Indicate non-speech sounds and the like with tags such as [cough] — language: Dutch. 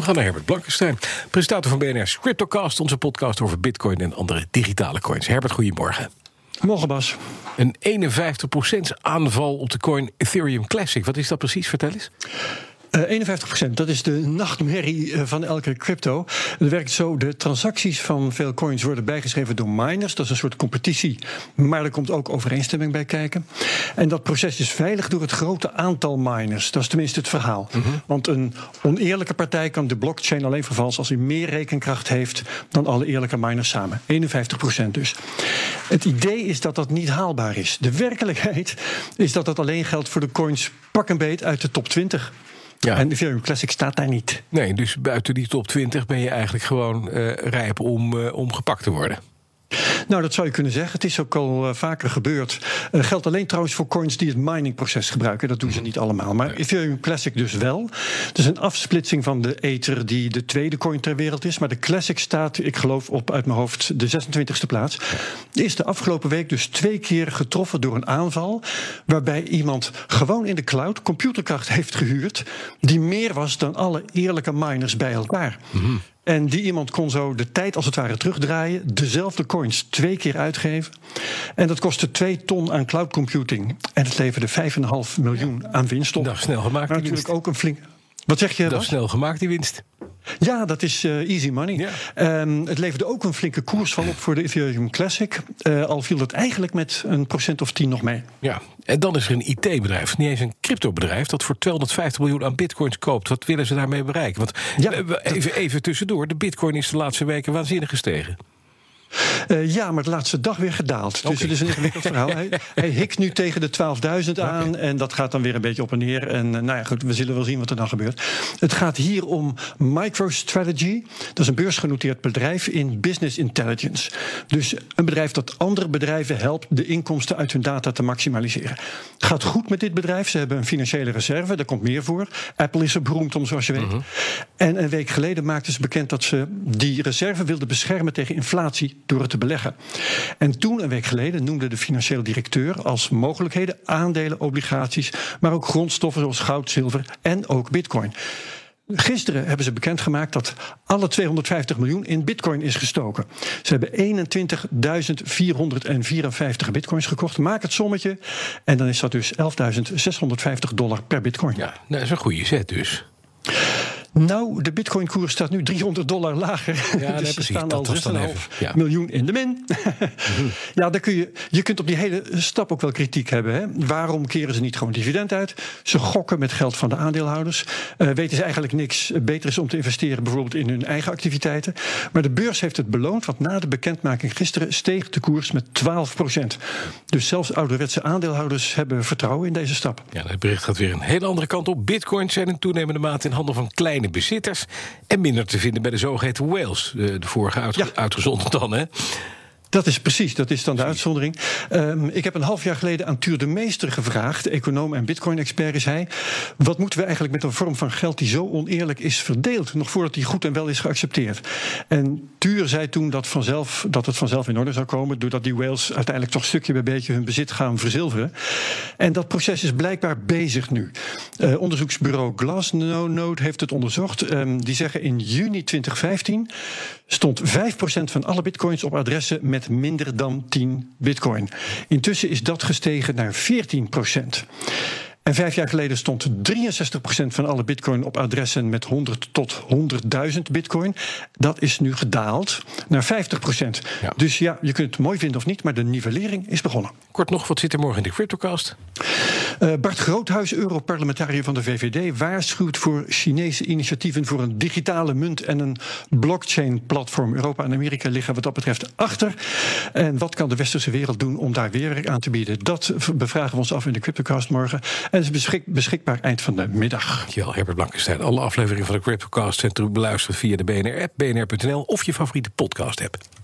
We gaan naar Herbert Blankenstein, presentator van BNR's Cryptocast, onze podcast over Bitcoin en andere digitale coins. Herbert, goedemorgen. Morgen, Bas. Een 51% aanval op de coin Ethereum Classic. Wat is dat precies? Vertel eens. Uh, 51%, dat is de nachtmerrie uh, van elke crypto. Het werkt zo, de transacties van veel coins worden bijgeschreven door miners. Dat is een soort competitie, maar er komt ook overeenstemming bij kijken. En dat proces is veilig door het grote aantal miners. Dat is tenminste het verhaal. Mm -hmm. Want een oneerlijke partij kan de blockchain alleen vervalsen... als hij meer rekenkracht heeft dan alle eerlijke miners samen. 51% dus. Het idee is dat dat niet haalbaar is. De werkelijkheid is dat dat alleen geldt voor de coins pak en beet uit de top 20. Ja. En Ethereum Classic staat daar niet. Nee, dus buiten die top 20 ben je eigenlijk gewoon uh, rijp om, uh, om gepakt te worden. Nou, dat zou je kunnen zeggen. Het is ook al uh, vaker gebeurd. Uh, geldt alleen trouwens voor coins die het miningproces gebruiken. Dat doen ze niet allemaal. Maar Ethereum Classic dus wel. Het is een afsplitsing van de Ether die de tweede coin ter wereld is. Maar de Classic staat, ik geloof op uit mijn hoofd, de 26e plaats. Is de afgelopen week dus twee keer getroffen door een aanval. Waarbij iemand gewoon in de cloud computerkracht heeft gehuurd. Die meer was dan alle eerlijke miners bij elkaar. Mm-hmm. En die iemand kon zo de tijd als het ware terugdraaien. Dezelfde coins twee keer uitgeven. En dat kostte 2 ton aan cloud computing. En het leverde 5,5 miljoen aan winst op. Dat is snel gemaakt. Maar natuurlijk ook een flink. Wat zeg je? Dat is snel gemaakt, die winst. [laughs] Ja, dat is uh, easy money. Ja. Um, het leverde ook een flinke koersval op voor de Ethereum Classic. Uh, al viel dat eigenlijk met een procent of tien nog mee. Ja, en dan is er een IT-bedrijf, niet eens een cryptobedrijf... dat voor 250 miljoen aan bitcoins koopt. Wat willen ze daarmee bereiken? Want ja, even, even tussendoor, de bitcoin is de laatste weken waanzinnig gestegen. Uh, ja, maar de laatste dag weer gedaald. Okay. Dus het is een ingewikkeld verhaal. Hij, hij hikt nu tegen de 12.000 aan. Okay. En dat gaat dan weer een beetje op en neer. En uh, nou ja, goed, we zullen wel zien wat er dan gebeurt. Het gaat hier om MicroStrategy. Dat is een beursgenoteerd bedrijf in business intelligence. Dus een bedrijf dat andere bedrijven helpt de inkomsten uit hun data te maximaliseren. Het gaat goed met dit bedrijf. Ze hebben een financiële reserve. Daar komt meer voor. Apple is er beroemd om, zoals je weet. Uh -huh. En een week geleden maakten ze bekend dat ze die reserve wilden beschermen tegen inflatie door het te beleggen. En toen, een week geleden, noemde de financieel directeur als mogelijkheden aandelen, obligaties, maar ook grondstoffen zoals goud, zilver en ook bitcoin. Gisteren hebben ze bekendgemaakt dat alle 250 miljoen in bitcoin is gestoken. Ze hebben 21.454 bitcoins gekocht. Maak het sommetje. En dan is dat dus 11.650 dollar per bitcoin. Ja, dat is een goede zet dus. Nou, de bitcoinkoers staat nu 300 dollar lager. Ja, [laughs] dus nee, ze staan al 6,5 ja. miljoen in de min. [laughs] ja, dan kun je, je kunt op die hele stap ook wel kritiek hebben. Hè? Waarom keren ze niet gewoon dividend uit? Ze gokken met geld van de aandeelhouders. Uh, weten ze eigenlijk niks beter is om te investeren bijvoorbeeld in hun eigen activiteiten. Maar de beurs heeft het beloond, want na de bekendmaking gisteren steeg de koers met 12 procent. Dus zelfs ouderwetse aandeelhouders hebben vertrouwen in deze stap. Ja, het bericht gaat weer een hele andere kant op. Bitcoins zijn in toenemende mate in handen van kleine bezitters. En minder te vinden bij de zogeheten whales. De, de vorige uit, ja. uitgezonden dan, hè? Dat is precies, dat is dan de uitzondering. Um, ik heb een half jaar geleden aan Tuur de Meester gevraagd, econoom en bitcoin-expert is hij. Wat moeten we eigenlijk met een vorm van geld die zo oneerlijk is verdeeld, nog voordat die goed en wel is geaccepteerd? En Tuur zei toen dat, vanzelf, dat het vanzelf in orde zou komen, doordat die whales uiteindelijk toch stukje bij beetje hun bezit gaan verzilveren. En dat proces is blijkbaar bezig nu. Uh, onderzoeksbureau Glassnode heeft het onderzocht. Um, die zeggen in juni 2015 stond 5% van alle bitcoins op adressen met met minder dan 10 bitcoin. Intussen is dat gestegen naar 14 procent. En vijf jaar geleden stond 63% van alle bitcoin op adressen met 100 tot 100.000 bitcoin. Dat is nu gedaald naar 50%. Ja. Dus ja, je kunt het mooi vinden of niet, maar de nivellering is begonnen. Kort nog, wat zit er morgen in de CryptoCast? Uh, Bart Groothuis, Europarlementariër van de VVD, waarschuwt voor Chinese initiatieven voor een digitale munt en een blockchain-platform. Europa en Amerika liggen wat dat betreft achter. En wat kan de westerse wereld doen om daar weerwerk aan te bieden? Dat bevragen we ons af in de CryptoCast morgen. En is beschik beschikbaar eind van de middag. Dankjewel, Herbert Blankenstein. Alle afleveringen van de CryptoCast zijn terug beluisterd via de BNR-app, bnr.nl of je favoriete podcast-app.